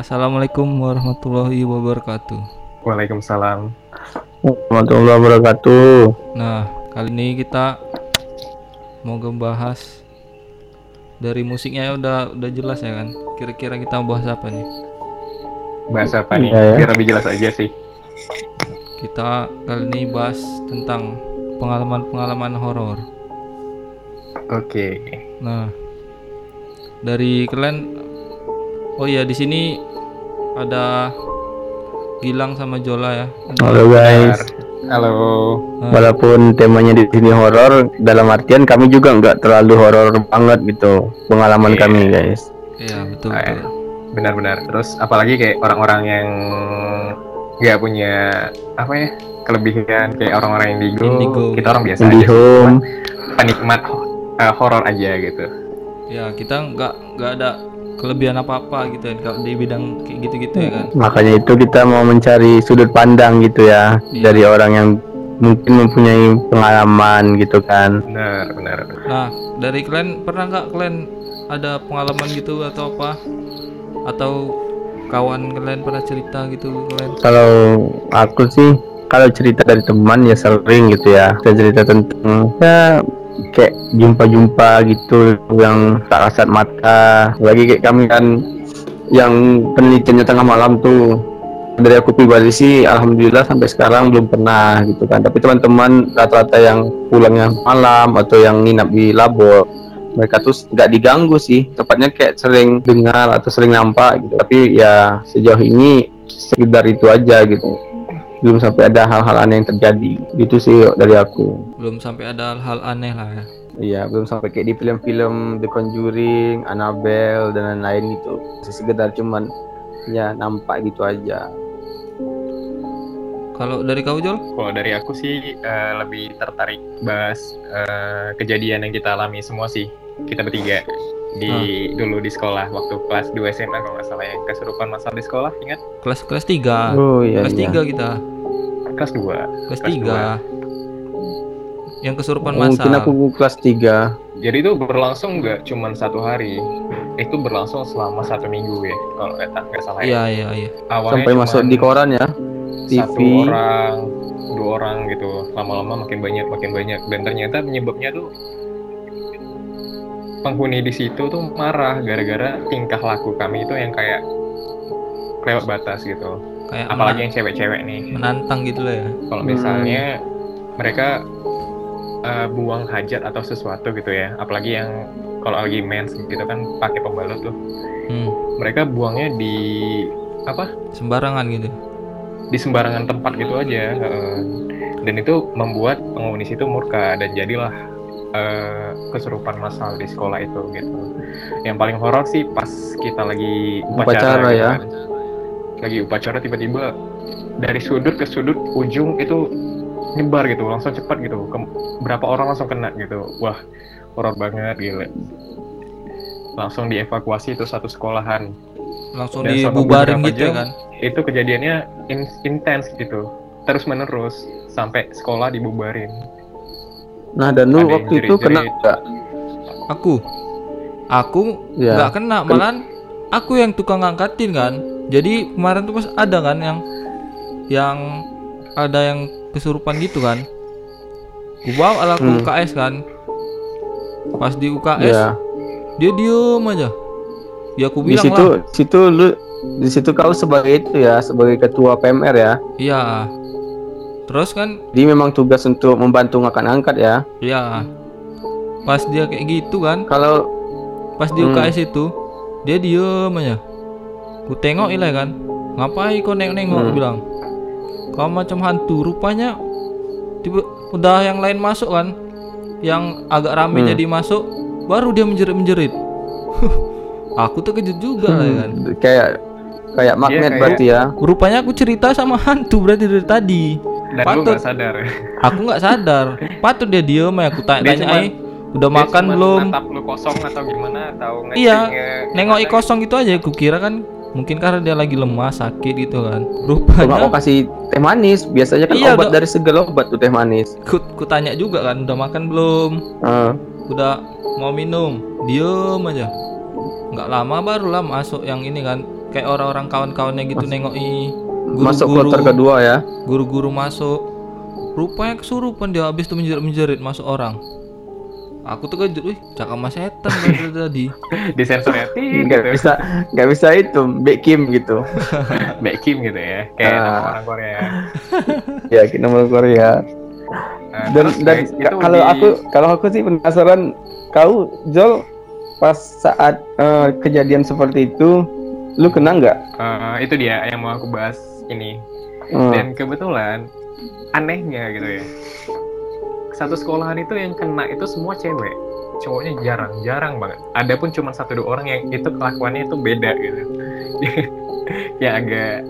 Assalamualaikum warahmatullahi wabarakatuh. Waalaikumsalam. Warahmatullahi wabarakatuh. Nah, kali ini kita mau ngebahas dari musiknya udah udah jelas ya kan. Kira-kira kita mau bahas apa nih? Bahasa apa nih? Iya, ya. Biar lebih jelas aja sih. Kita kali ini bahas tentang pengalaman-pengalaman horor. Oke. Nah, dari kalian Oh iya, di sini ada Gilang sama Jola ya. Halo guys. Halo. Walaupun temanya di sini horor, dalam artian kami juga nggak terlalu horor banget gitu pengalaman Iya. kami guys. Iya, betul Ah, betul. Benar-benar. Terus apalagi kayak orang-orang yang nggak punya apa ya kelebihan kayak orang-orang indigo, Indigo, kita orang biasa aja home. penikmat eh, horor aja gitu. Ya, kita nggak nggak ada kelebihan apa-apa gitu ya kalau di bidang kayak gitu-gitu ya kan. Makanya itu kita mau mencari sudut pandang gitu ya Iya. dari orang yang mungkin mempunyai pengalaman gitu kan. Benar, benar. Nah, dari kalian pernah nggak kalian ada pengalaman gitu atau apa? Atau kawan kalian pernah cerita gitu kalian? Kalau aku sih kalau cerita dari teman ya sering gitu ya. Saya cerita tentang ya kayak jumpa-jumpa gitu yang tak kasat mata. Lagi kayak kami kan yang penelitiannya tengah malam tuh dari aku pribadi sih alhamdulillah sampai sekarang belum pernah gitu kan. Tapi teman-teman rata-rata yang pulangnya malam atau yang nginap di labor mereka tuh nggak diganggu sih. Tepatnya kayak sering dengar atau sering nampak gitu. Tapi ya sejauh ini sekedar itu aja gitu belum sampai ada hal-hal aneh yang terjadi gitu sih dari aku Belum sampai ada hal-hal aneh lah ya. Iya, belum sampai kayak di film-film The Conjuring, Annabelle dan lain-lain gitu. Sekedar cuman ya nampak gitu aja. Kalau dari kau Jol? Kalau dari aku sih eh, lebih tertarik bahas eh, kejadian yang kita alami semua sih kita bertiga di dulu di sekolah waktu kelas 2 SMA kalau nggak salah yang kesurupan masal di sekolah ingat Kelas kelas 3. Oh iya. kelas iya. 3 kita. kelas 2 Kelas Kelas 3. Yang kesurupan Oh, Mungkin masal. aku kelas 3 jadi itu berlangsung nggak cuma satu hari itu berlangsung selama satu minggu ya kalau nggak nggak salah ya Iya, iya, iya. awalnya sampai masuk di koran ya. satu TV. orang dua orang gitu lama-lama makin banyak makin banyak dan ternyata penyebabnya tuh penghuni di situ tuh marah gara-gara tingkah laku kami itu yang kayak lewat batas gitu Kayak apalagi yang cewek-cewek nih menantang gitu lah ya. kalau Hmm. misalnya mereka eh, buang hajat atau sesuatu gitu ya apalagi yang kalau lagi mens gitu kan pakai pembalut tuh Hmm, mereka buangnya di apa sembarangan gitu. di sembarangan tempat gitu aja heeh. dan itu membuat penghuni situ murka dan jadilah eh, kesurupan massal di sekolah itu gitu. Yang paling horor sih pas kita lagi upacara, Upacara, gitu ya. kan. lagi upacara tiba-tiba dari sudut ke sudut ujung itu nyebar gitu langsung cepat gitu. Ke- berapa orang langsung kena gitu. Wah horor banget gila. Langsung dievakuasi itu satu sekolahan. Langsung Dan dibubarin gitu ya jam, kan. itu kejadiannya in- intens gitu. Terus menerus sampai sekolah dibubarin Nah, dan lu waktu itu kena enggak? Aku aku Ya. nggak kena malahan aku yang tukang ngangkatin kan jadi kemarin tuh pas ada kan yang yang ada yang kesurupan gitu kan ku bawa ke Hmm. UKS kan pas di UKS Ya. dia diem aja ya aku Di bilang situ lah situ lu di situ kau sebagai itu ya, sebagai ketua PMR ya. iya terus kan Jadi memang tugas untuk membantu ngangkat-angkat ya. ya pas dia kayak gitu kan Kalau pas di Hmm. UKS itu dia diem aja ku tengok ilah kan ngapain kau nengok-nengok Hmm. bilang kau macam hantu rupanya tiba udah yang lain masuk kan yang agak rame Hmm. jadi masuk baru dia menjerit-menjerit aku tuh kejut juga lah ya kan Hmm, kayak kayak magnet kayak- berarti ya. rupanya aku cerita sama hantu berarti dari tadi dan lu Patut. nggak sadar. Aku nggak sadar. Patut dia diem ya aku cuman- "Eh, udah Dia makan cuma belum? natap lu kosong atau gimana? Atau Iya, nengok kosong gitu aja aku kira kan mungkin karena dia lagi lemah sakit gitu kan. Cuma rupanya kau kasih teh manis, biasanya kan Iya, obat udah. dari segala obat tuh teh manis. ku, ku tanya juga kan udah makan belum? Heeh. udah mau minum. Diem aja. Nggak lama barulah masuk yang ini kan kayak orang-orang kawan-kawannya gitu nengoki Masuk kloter kedua ya. guru-guru masuk. Rupanya kesurupan dia habis itu menjerit-menjerit masuk orang. Aku tuh kejut wih cakap mas setan kan tadi. Di sensor ya? Nggak bisa nggak bisa itu Back Kim gitu. Mbak Kim gitu ya? Kayak nama orang Korea. Ya kita nomor Korea. Nah, Dan terus, dan guys, kalau di- aku kalau aku sih penasaran kau Jol pas saat eh, kejadian seperti itu lu kena nggak? Eh, itu dia yang mau aku bahas ini. Hmm. dan kebetulan anehnya gitu ya. Satu sekolahan itu yang kena itu semua cewek. Cowoknya jarang jarang banget. Ada pun cuma satu dua orang yang itu kelakuannya itu beda gitu. Ya agak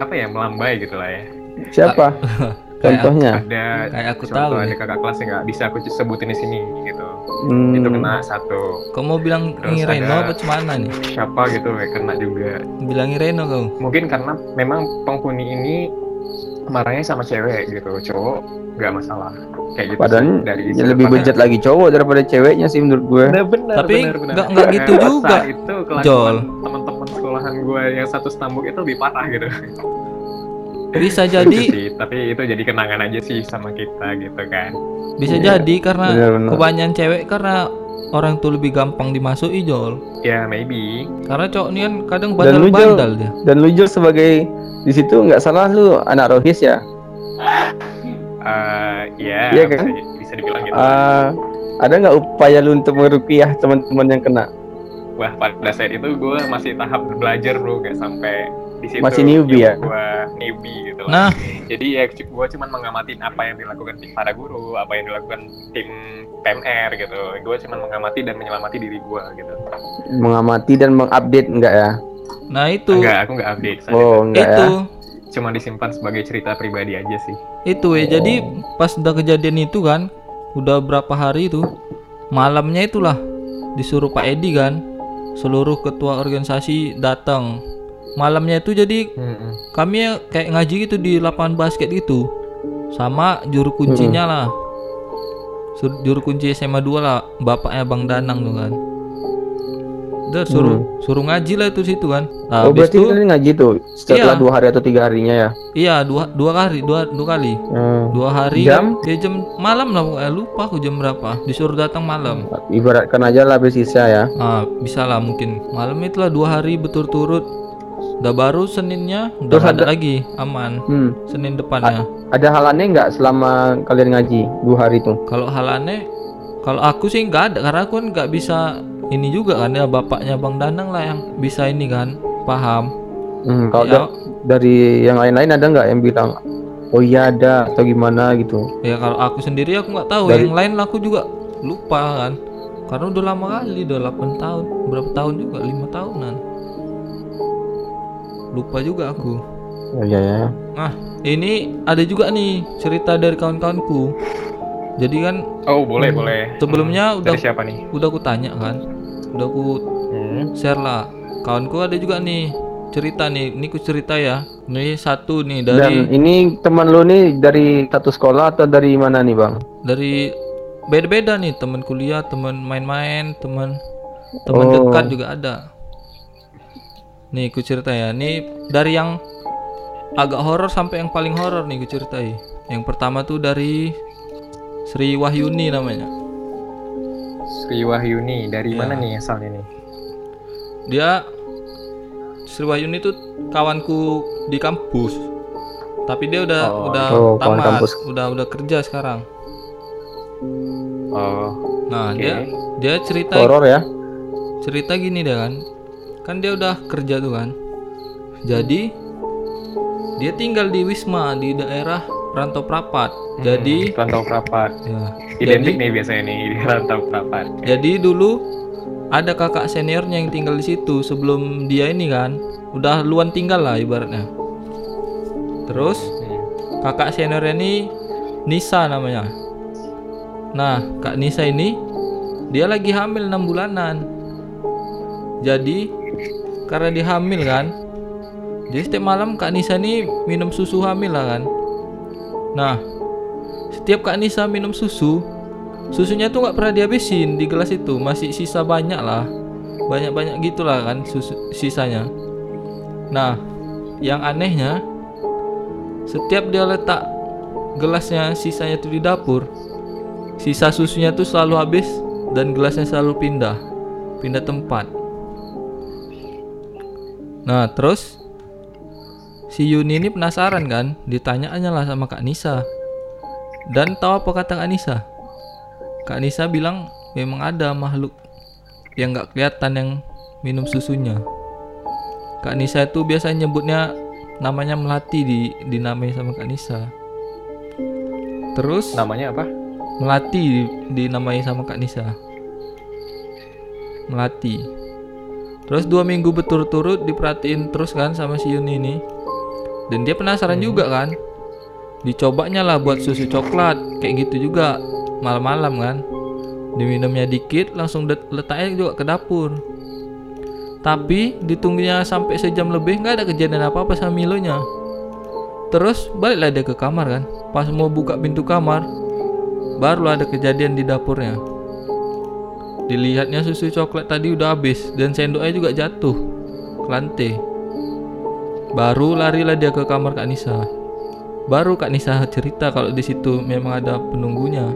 apa ya melambai gitu lah ya. Siapa? Contohnya. ada kayak aku contoh tahu ada ya. kakak kelas yang nggak? Bisa aku sebutin di sini gitu Hmm. itu kena satu. Kau mau bilang Terus ini Reno apa cemana nih? siapa gitu kayak kena juga. Bilangi Reno kau. Mungkin karena memang penghuni ini marahnya sama cewek gitu cowok nggak masalah. Kayak gitu Padahal sih, dari ya lebih bejat lagi cowok daripada ceweknya sih menurut gue. Bener, bener, Tapi nggak- nggak gitu juga, itu kelakuan Jol. teman-teman sekolahan gue yang satu stambuk itu lebih parah gitu bisa jadi sih, tapi itu jadi kenangan aja sih sama kita gitu kan bisa Iya, jadi karena benar-benar. kebanyakan cewek karena orang tuh lebih gampang dimasuki Jol ya maybe karena cowok ini kan kadang Dan lu, Jol, bandal-bandal dia Dan lu Jol sebagai di situ nggak salah lu anak rohis ya. eh ya Iya kan? bisa, bisa dibilang gitu Ah, ada nggak upaya lu untuk merupiah teman-teman yang kena? wah pada saat itu gue masih tahap belajar bro kayak sampai di situ Masih newbie ya? gue newbie gitu lah. nah. Jadi ya gue cuma mengamati apa yang dilakukan tim para guru apa yang dilakukan tim PMR gitu. Gue cuma mengamati dan menyelamati diri gue gitu. Mengamati dan mengupdate enggak ya? nah itu. Enggak aku enggak update. Oh, enggak itu. Ya. cuma disimpan sebagai cerita pribadi aja sih. Itu ya jadi pas udah kejadian itu kan udah berapa hari itu malamnya itulah disuruh Pak Edi kan seluruh ketua organisasi datang malamnya itu jadi kami ya kayak ngaji gitu di lapangan basket gitu. Sama juru kuncinya lah. Sur- juru kunci SMA 2 lah bapaknya Bang Danang tuh kan. Udah suruh suruh ngaji lah itu situ kan. Nah, Oh habis berarti itu ngaji tuh setelah Iya. dua hari atau tiga harinya ya? iya dua dua kali dua dua kali. Hmm. dua hari Jam? ya jam malam lah pokoknya lupa aku jam berapa. Disuruh datang malam. Ibaratkan aja lah sisa ya. ah bisa lah mungkin. Malam itulah dua hari berturut-turut udah baru seninnya udah Terus ada ada- lagi aman Hmm. senin depannya Ada halannya nggak selama kalian ngaji dua hari itu? kalau hal aneh kalau aku sih nggak ada karena aku kan nggak bisa ini juga kan ya bapaknya bang Danang lah yang bisa ini kan paham Hmm, kalau Ya. da- dari yang lain-lain ada nggak yang bilang oh iya ada atau gimana gitu? ya kalau aku sendiri aku nggak tahu Dari- yang lain aku juga lupa kan karena udah lama kali udah 8 tahun berapa tahun juga lima tahunan lupa juga aku Oh iya ya. Nah, ini ada juga nih cerita dari kawan-kawanku. Jadi kan oh boleh boleh sebelumnya Hmm, udah dari siapa nih udah aku tanya kan, udah aku Hmm. share lah. Kawanku ada juga nih cerita nih, ini ku cerita ya. Ini satu nih dari Dan ini teman lu nih dari satu sekolah atau dari mana nih bang? dari beda-beda nih teman kuliah, teman main-main, teman teman Oh. dekat juga ada. Nih ku cerita ya. Ini dari yang agak horor sampai yang paling horor nih ku ceritai. Yang pertama tuh dari Sri Wahyuni namanya. Sri Wahyuni dari Ya. mana nih asalnya nih Dia Sri Wahyuni tuh kawanku di kampus. Tapi dia udah Oh, udah oh, tamat, kampus. udah udah kerja sekarang. oh Nah, Oke. dia dia cerita Horor ya? cerita gini deh kan kan dia udah kerja tuh kan. Jadi dia tinggal di Wisma di daerah Rantau Prapat. Jadi Hmm, rantau perapat ya identik jadi, nih biasanya nih di rantau perapat jadi dulu ada kakak seniornya yang tinggal di situ sebelum dia ini kan. Udah luan tinggal lah ibaratnya. Terus Hmm. kakak seniornya ini Nisa namanya. Nah kak Nisa ini dia lagi hamil enam bulanan jadi karena dia hamil kan jadi setiap malam kak Nisa ini minum susu hamil lah kan. Nah setiap kak Nisa minum susu susunya tuh nggak pernah dihabisin di gelas itu. Masih sisa banyak lah. Banyak banyak gitulah kan susu sisanya. Nah, yang anehnya setiap dia letak gelasnya sisanya tuh di dapur, sisa susunya tuh selalu habis dan gelasnya selalu pindah, pindah tempat. Nah, terus si Yuni ini penasaran kan, ditanyanya lah sama Kak Nisa. Dan tahu apa kata Kak Nisa? Kak Nisa bilang memang ada makhluk yang nggak kelihatan yang minum susunya. Kak Nisa itu biasa nyebutnya namanya melati di dinamai sama Kak Nisa. Terus Namanya apa? melati di, dinamai sama Kak Nisa. Melati. Terus dua minggu berturut-turut diperhatiin terus kan sama si Yuni ini. Dan dia penasaran juga kan. Dicobanya lah buat susu coklat kayak gitu juga malam-malam kan. Diminumnya dikit langsung letaknya juga ke dapur. Tapi ditunggunya sampai sejam lebih nggak ada kejadian apa-apa sama Milonya. Terus baliklah dia ke kamar kan. Pas mau buka pintu kamar, baru ada kejadian di dapurnya. Dilihatnya susu coklat tadi udah habis dan sendoknya juga jatuh ke lantai. Baru larilah dia ke kamar Kak Nisa. Baru Kak Nisa cerita kalau di situ memang ada penunggunya.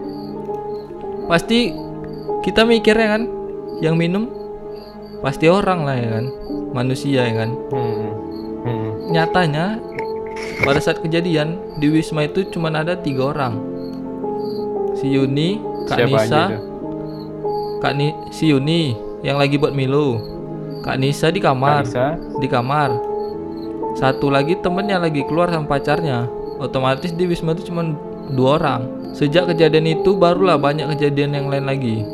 Pasti kita mikirnya kan, yang minum pasti orang lah ya kan, manusia ya kan. Hmm. Hmm. Nyatanya pada saat kejadian di Wisma itu cuma ada tiga orang. Si Yuni, Kak Siapa Nisa? Kak Ni si Yuni yang lagi buat Milo. Kak Nisa di kamar, Nisa. di kamar. Satu lagi temennya lagi keluar sama pacarnya. Otomatis di Wisma itu cuma dua orang. Sejak kejadian itu barulah banyak kejadian yang lain lagi.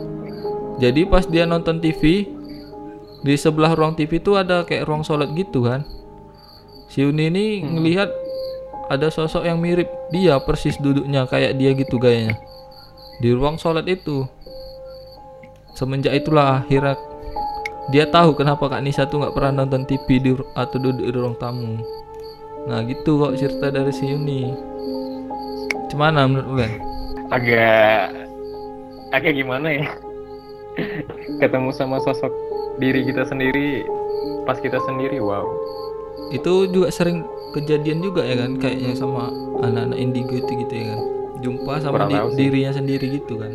Jadi pas dia nonton TV di sebelah ruang TV itu ada kayak ruang sholat gitu kan. Si Yuni ini ngelihat ada sosok yang mirip dia persis duduknya kayak dia gitu gayanya di ruang sholat itu. Semenjak itulah akhirnya dia tahu kenapa Kak Nisa tuh nggak pernah nonton TV di atau duduk di ruang tamu. Nah gitu kok cerita dari si Yuni. Gimana menurut kalian? agak agak gimana ya ketemu sama sosok diri kita sendiri pas kita sendiri wow Itu juga sering kejadian juga ya kan kayaknya sama anak-anak indigo itu gitu ya kan. Jumpa sama di- dirinya sendiri gitu kan.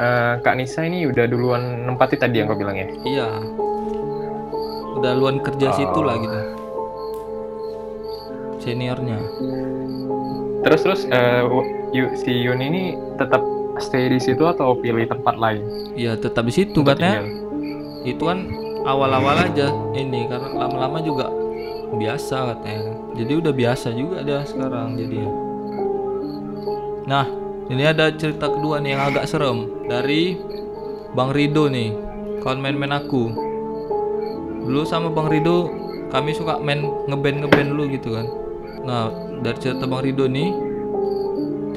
Eh, Kak Nisa ini udah duluan nempati tadi yang kau bilang ya Iya. Udah luan kerja Oh. situ lah gitu. Seniornya. terus terus Yu- si Yun ini tetap stay di situ atau pilih tempat lain Iya tetap di situ katanya. itu kan awal-awal aja ini karena lama-lama juga biasa katanya jadi udah biasa juga dia sekarang jadi nah ini ada cerita kedua nih yang agak serem dari Bang Rido nih kawan main-main aku. Dulu sama Bang Rido kami suka main ngeband ngeband dulu gitu kan. Nah dari cerita Bang Rido nih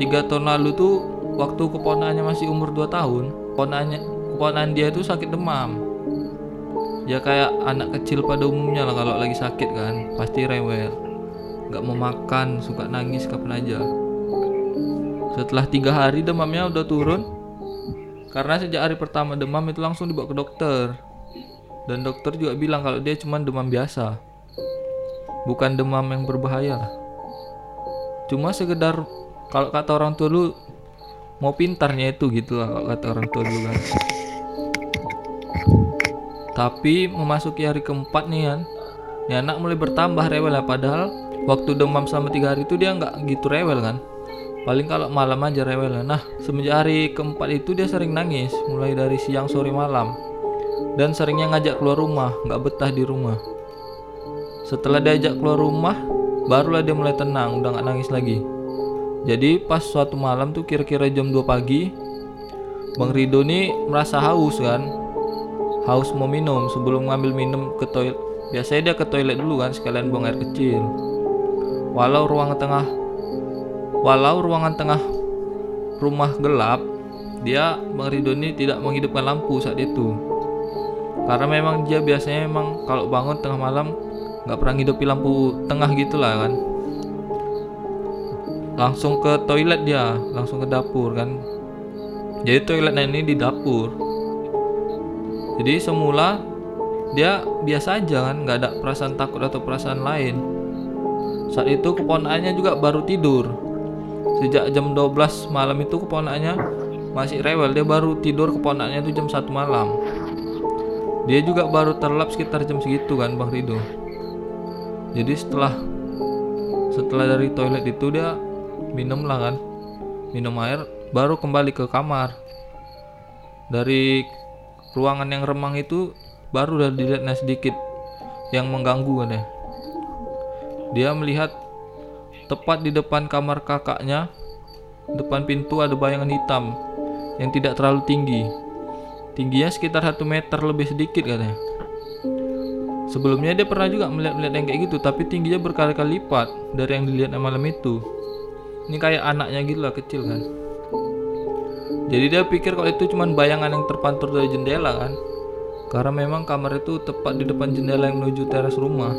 tiga tahun lalu tuh waktu keponakannya masih umur 2 tahun keponakannya keponakan dia itu sakit demam. Ya kayak anak kecil pada umumnya lah kalau lagi sakit kan pasti rewel. Nggak mau makan suka nangis kapan aja setelah tiga hari demamnya udah turun karena sejak hari pertama demam itu langsung dibawa ke dokter. Dan dokter juga bilang kalau dia cuma demam biasa. Bukan demam yang berbahaya lah. Cuma sekedar kalau kata orang tua lu mau pintarnya itu gitu lah kalau kata orang tua dulu kan. Tapi memasuki hari keempat nih kan ya anak mulai bertambah rewel ya padahal waktu demam selama tiga hari itu dia nggak gitu rewel kan paling kalau malam aja rewel. Nah semenjak hari keempat itu dia sering nangis mulai dari siang sore malam. Dan seringnya ngajak keluar rumah nggak betah di rumah. Setelah diajak keluar rumah barulah dia mulai tenang udah nggak nangis lagi. Jadi pas suatu malam tuh kira-kira jam 2 pagi Bang Rido nih merasa haus kan? Haus mau minum sebelum ngambil minum ke toilet. Biasanya dia ke toilet dulu kan sekalian buang air kecil. Walau ruangan tengah walau ruangan tengah rumah gelap dia Bang Rido ini tidak menghidupkan lampu saat itu. Karena memang dia biasanya memang kalau bangun tengah malam nggak pernah hidupi lampu tengah gitulah kan. Langsung ke toilet dia langsung ke dapur kan. Jadi toiletnya ini di dapur. Jadi semula dia biasa aja kan nggak ada perasaan takut atau perasaan lain. Saat itu keponakannya juga baru tidur sejak jam 12 malam itu keponakannya masih rewel. Dia baru tidur keponakannya itu jam 1 malam. Dia juga baru terlap sekitar jam segitu kan Bang Rido. Jadi setelah setelah dari toilet itu dia minum lah kan minum air baru kembali ke kamar. Dari ruangan yang remang itu baru udah dilihatnya sedikit yang mengganggu kan ya. Dia melihat tepat di depan kamar kakaknya depan pintu ada bayangan hitam yang tidak terlalu tinggi. Tingginya sekitar satu meter lebih sedikit katanya. Sebelumnya dia pernah juga melihat-melihat yang kayak gitu tapi tingginya berkali-kali lipat dari yang dilihat malam itu. Ini kayak anaknya gitu lah kecil kan. Jadi dia pikir kalau itu cuma bayangan yang terpantul dari jendela kan. Karena memang kamar itu tepat di depan jendela yang menuju teras rumah.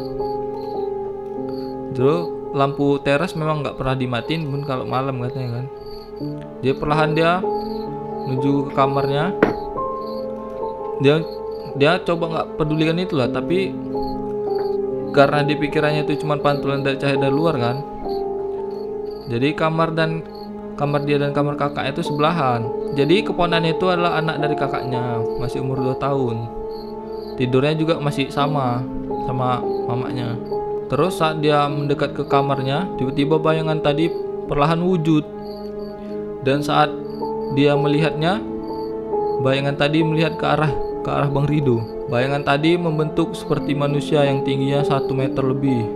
Terus lampu teras memang nggak pernah dimatiin pun kalau malam katanya kan. Dia perlahan dia menuju ke kamarnya. Dia dia coba nggak pedulikan itu lah, tapi karena di pikirannya itu cuma pantulan dari cahaya dari luar kan. Jadi kamar dan kamar dia dan kamar kakaknya itu sebelahan. Jadi keponakannya itu adalah anak dari kakaknya, masih umur 2 tahun tidurnya juga masih sama sama mamanya terus saat dia mendekat ke kamarnya tiba-tiba bayangan tadi perlahan wujud. Dan saat dia melihatnya bayangan tadi melihat ke arah ke arah Bang Rido. Bayangan tadi membentuk seperti manusia yang tingginya satu meter lebih.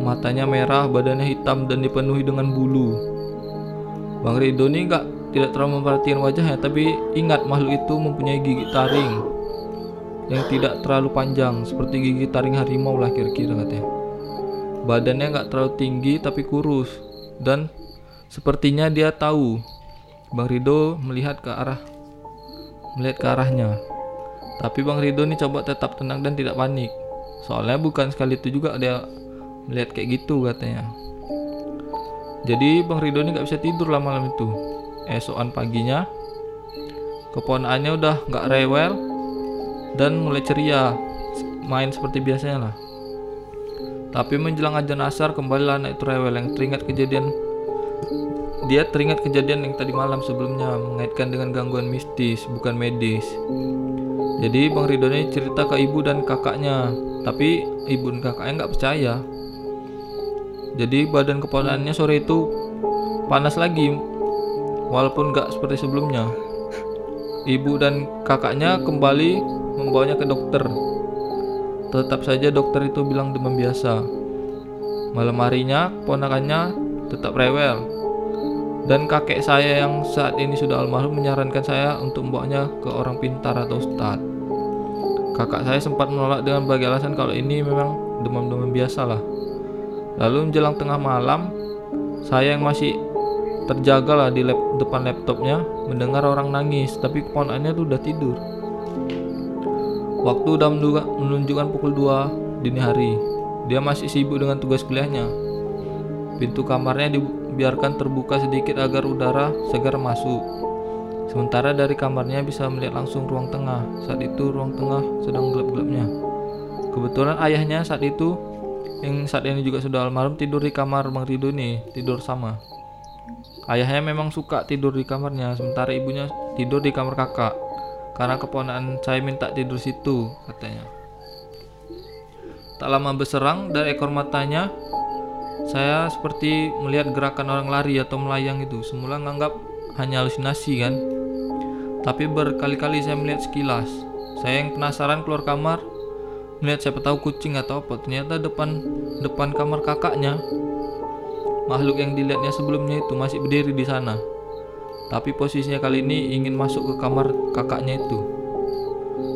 Matanya merah badannya hitam dan dipenuhi dengan bulu. Bang Rido ini enggak tidak terlalu memperhatikan wajahnya tapi ingat makhluk itu mempunyai gigi taring yang tidak terlalu panjang seperti gigi taring harimau lah kira-kira katanya. Badannya nggak terlalu tinggi tapi kurus dan sepertinya dia tahu. Bang Rido melihat ke arah melihat ke arahnya. Tapi Bang Rido ini coba tetap tenang dan tidak panik. Soalnya bukan sekali itu juga dia melihat kayak gitu katanya. Jadi Bang Rido ini nggak bisa tidur lah malam itu. Esokan paginya keponakannya udah nggak rewel dan mulai ceria main seperti biasanya lah. Tapi menjelang ajan asar kembalilah anak itu rewel yang teringat kejadian. Dia teringat kejadian yang tadi malam sebelumnya mengaitkan dengan gangguan mistis bukan medis. Jadi Bang Ridho ini cerita ke ibu dan kakaknya tapi ibu dan kakaknya nggak percaya. Jadi badan keponakannya sore itu panas lagi walaupun nggak seperti sebelumnya ibu dan kakaknya kembali membawanya ke dokter. Tetap saja dokter itu bilang demam biasa. Malam harinya, ponakannya tetap rewel. Dan kakek saya yang saat ini sudah almarhum menyarankan saya untuk membawanya ke orang pintar atau ustad. Kakak saya sempat menolak dengan berbagai alasan kalau ini memang demam-demam biasa lah. Lalu menjelang tengah malam, saya yang masih terjaga lah di lap, depan laptopnya mendengar orang nangis, tapi keponakannya tuh udah tidur. Waktu udah menunjukkan pukul 2 dini hari. Dia masih sibuk dengan tugas kuliahnya. Pintu kamarnya dibiarkan terbuka sedikit agar udara segar masuk. Sementara dari kamarnya bisa melihat langsung ruang tengah. Saat itu ruang tengah sedang gelap-gelapnya. Kebetulan ayahnya saat itu yang saat ini juga sudah almarhum tidur di kamar Bang Rido nih, tidur sama. Ayahnya memang suka tidur di kamarnya, sementara ibunya tidur di kamar kakak. Karena keponakan saya minta tidur situ katanya. Tak lama berserang dari ekor matanya saya seperti melihat gerakan orang lari atau melayang itu. Semula nganggap hanya halusinasi kan? Tapi berkali-kali saya melihat sekilas. Saya yang penasaran keluar kamar melihat siapa tahu kucing atau apa. Ternyata depan depan kamar kakaknya makhluk yang dilihatnya sebelumnya itu masih berdiri di sana tapi posisinya kali ini ingin masuk ke kamar kakaknya itu.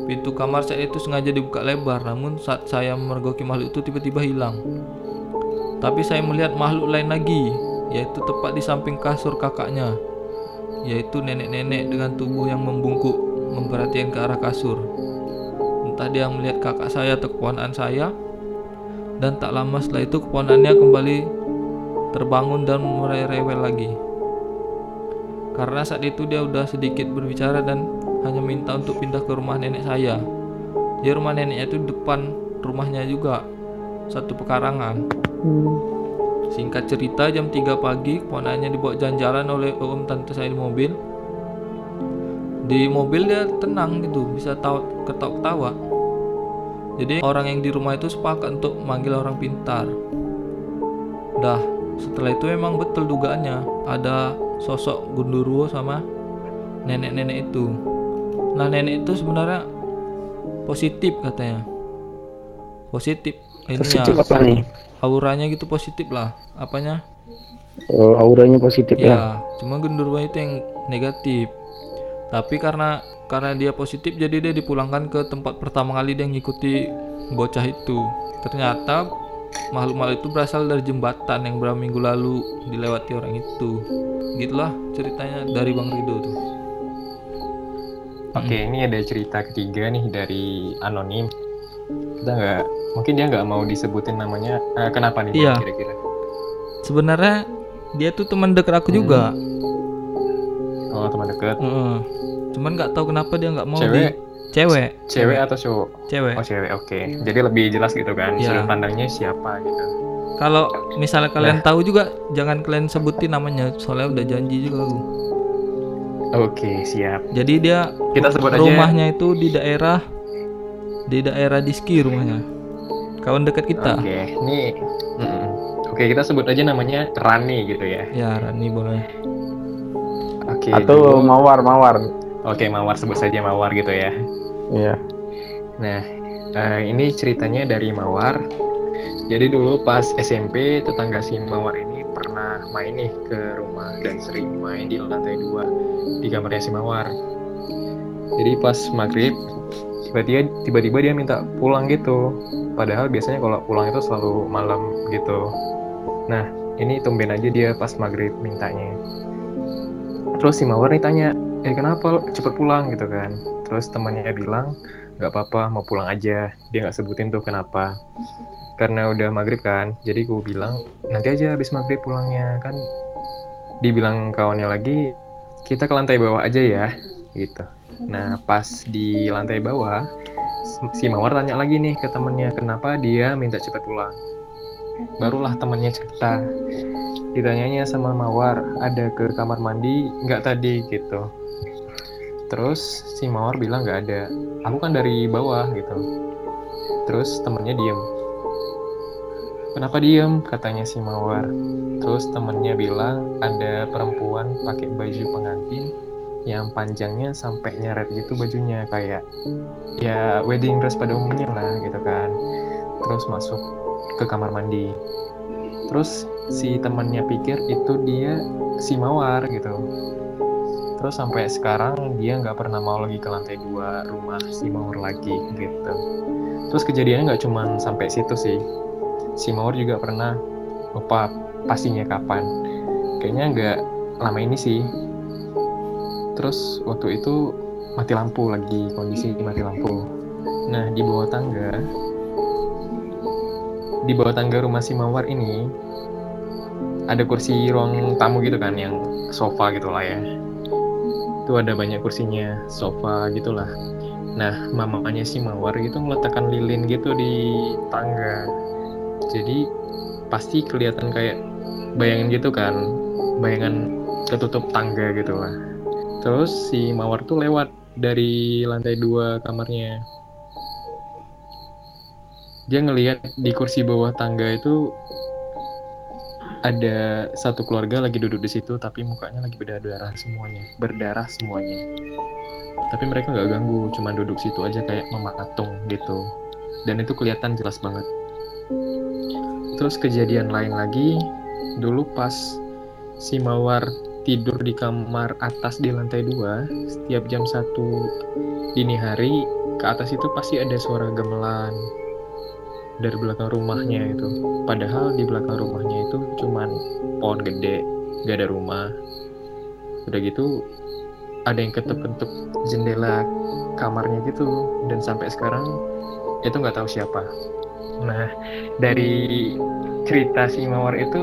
Pintu kamar saya itu sengaja dibuka lebar, namun saat saya memergoki makhluk itu tiba-tiba hilang. Tapi saya melihat makhluk lain lagi, yaitu tepat di samping kasur kakaknya, yaitu nenek-nenek dengan tubuh yang membungkuk memperhatikan ke arah kasur. Entah dia melihat kakak saya atau keponakan saya, dan tak lama setelah itu keponakannya kembali terbangun dan mulai rewel lagi karena saat itu dia udah sedikit berbicara dan hanya minta untuk pindah ke rumah nenek saya ya rumah neneknya itu depan rumahnya juga satu pekarangan. Singkat cerita jam 3 pagi keponakannya dibawa jalan-jalan oleh om tante saya di mobil. Di mobil dia tenang gitu, bisa tahu ketawa-ketawa. Jadi orang yang di rumah itu sepakat untuk manggil orang pintar. Dah, setelah itu memang betul dugaannya ada sosok gundurwo sama nenek-nenek itu. Nah, nenek itu sebenarnya positif katanya. Positif. Positif Ininya, apa nih? auranya gitu positif lah apanya Oh, auranya positif ya. ya cuma genderuwo itu yang negatif tapi karena karena dia positif jadi dia dipulangkan ke tempat pertama kali dia ngikuti bocah itu ternyata makhluk-makhluk itu berasal dari jembatan yang beberapa minggu lalu dilewati orang itu gitulah ceritanya dari bang Rido tuh Oke, ini ada cerita ketiga nih dari anonim. Kita nggak, mungkin dia nggak mau disebutin namanya. Eh, kenapa nih? Iya. Kira-kira. sebenarnya dia tuh teman dekat aku juga Oh, teman dekat. Heeh. cuman nggak tahu kenapa dia nggak mau Cewek? di cewek Cewek atau cowok? cewek Oh, cewek. Oke. Jadi lebih jelas gitu kan. Iya. Sudut pandangnya siapa gitu. Kalau misalnya kalian tahu juga jangan kalian sebutin namanya soalnya udah janji juga aku. Oke, siap. Jadi dia Kita sebut aja. rumahnya itu di daerah di daerah Diski rumahnya. Kawan dekat kita. Oke, ini. mm-mm. Oke, kita sebut aja namanya Rani gitu ya. Ya Rani boleh. Oke. Atau dulu- mawar, mawar. Oke, Mawar sebut saja Mawar gitu ya. Iya. Nah, eh, ini ceritanya dari Mawar. Jadi dulu pas SMP tetangga si Mawar ini pernah main nih ke rumah dan sering main di lantai dua di kamarnya si Mawar. Jadi pas maghrib tiba-tiba tiba-tiba dia minta pulang gitu. Padahal biasanya kalau pulang itu selalu malam gitu. Nah, ini tumben aja dia pas maghrib mintanya. Terus si Mawar nih tanya, eh kenapa lo cepet pulang gitu kan? Terus temannya bilang, nggak apa-apa mau pulang aja. Dia nggak sebutin tuh kenapa. Karena udah maghrib kan, jadi gue bilang nanti aja habis maghrib pulangnya kan. Dibilang kawannya lagi, kita ke lantai bawah aja ya, gitu. Nah pas di lantai bawah, si Mawar tanya lagi nih ke temennya kenapa dia minta cepet pulang. Barulah temennya cerita, ditanyanya sama Mawar ada ke kamar mandi nggak tadi gitu. Terus si Mawar bilang nggak ada, aku kan dari bawah gitu. Terus temennya diem. Kenapa diem? Katanya si Mawar. Terus temennya bilang ada perempuan pakai baju pengantin yang panjangnya sampai nyeret gitu bajunya kayak ya wedding dress pada umumnya lah gitu kan. Terus masuk ke kamar mandi. Terus si temennya pikir itu dia si Mawar gitu. Terus sampai sekarang dia nggak pernah mau lagi ke lantai dua rumah si Mawar lagi gitu. Terus kejadiannya nggak cuman sampai situ sih. Si Mawar juga pernah lupa pastinya kapan. Kayaknya nggak lama ini sih. Terus waktu itu mati lampu lagi kondisi mati lampu. Nah di bawah tangga di bawah tangga rumah si Mawar ini ada kursi ruang tamu gitu kan yang sofa gitu lah ya itu ada banyak kursinya sofa gitulah. Nah mamanya si Mawar gitu meletakkan lilin gitu di tangga. Jadi pasti kelihatan kayak bayangan gitu kan bayangan ketutup tangga gitu lah terus si Mawar tuh lewat dari lantai dua kamarnya. Dia ngelihat di kursi bawah tangga itu ada satu keluarga lagi duduk di situ tapi mukanya lagi berdarah semuanya. Berdarah semuanya. Tapi mereka nggak ganggu cuma duduk situ aja kayak mematung gitu. Dan itu kelihatan jelas banget. Terus kejadian lain lagi dulu pas si mawar tidur di kamar atas di lantai dua setiap jam satu dini hari ke atas itu pasti ada suara gamelan dari belakang rumahnya itu. Padahal di belakang rumahnya itu cuman pohon gede, gak ada rumah. Udah gitu ada yang ketuk-ketuk jendela kamarnya gitu dan sampai sekarang itu nggak tahu siapa. Nah dari cerita si Mawar itu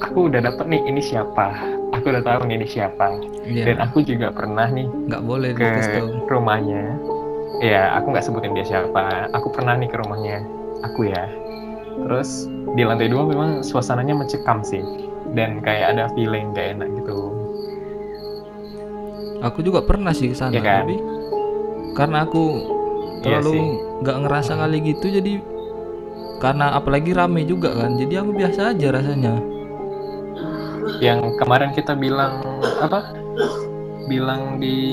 aku udah dapet nih ini siapa. Aku udah tahu nih ini siapa. Dan Iya. aku juga pernah nih Nggak boleh ke rumahnya ya aku nggak sebutin dia siapa aku pernah nih ke rumahnya aku ya terus di lantai dua memang suasananya mencekam sih dan kayak ada feeling gak enak gitu Aku juga pernah sih ke sana, Iya kan? tapi karena aku Iya terlalu nggak ngerasa kali gitu jadi karena apalagi rame juga kan. Jadi aku biasa aja rasanya. yang kemarin kita bilang apa bilang di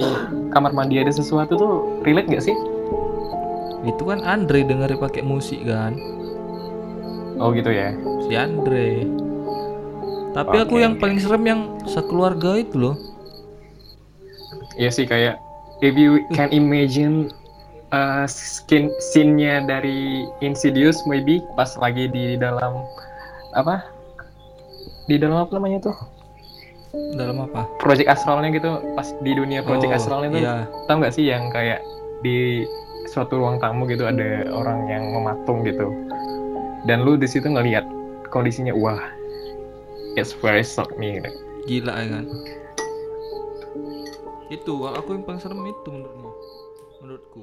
kamar mandi ada sesuatu tuh relate gak sih Itu kan Andre denger pakai musik kan. oh gitu ya Si Andre. Tapi aku Oke, yang paling serem yang sekeluarga itu loh. Iya sih kayak if you can imagine uh, skin scene-nya dari Insidious maybe pas lagi di dalam apa di dalam apa namanya tuh Dalam apa? project astralnya gitu pas di dunia project Oh, astralnya tuh Iya. tau nggak sih yang kayak di suatu ruang tamu gitu ada orang yang mematung gitu dan lu di situ ngelihat kondisinya wah it's very shock me gitu. Gila ya kan. Itu aku yang paling serem itu menurutmu. Menurutku.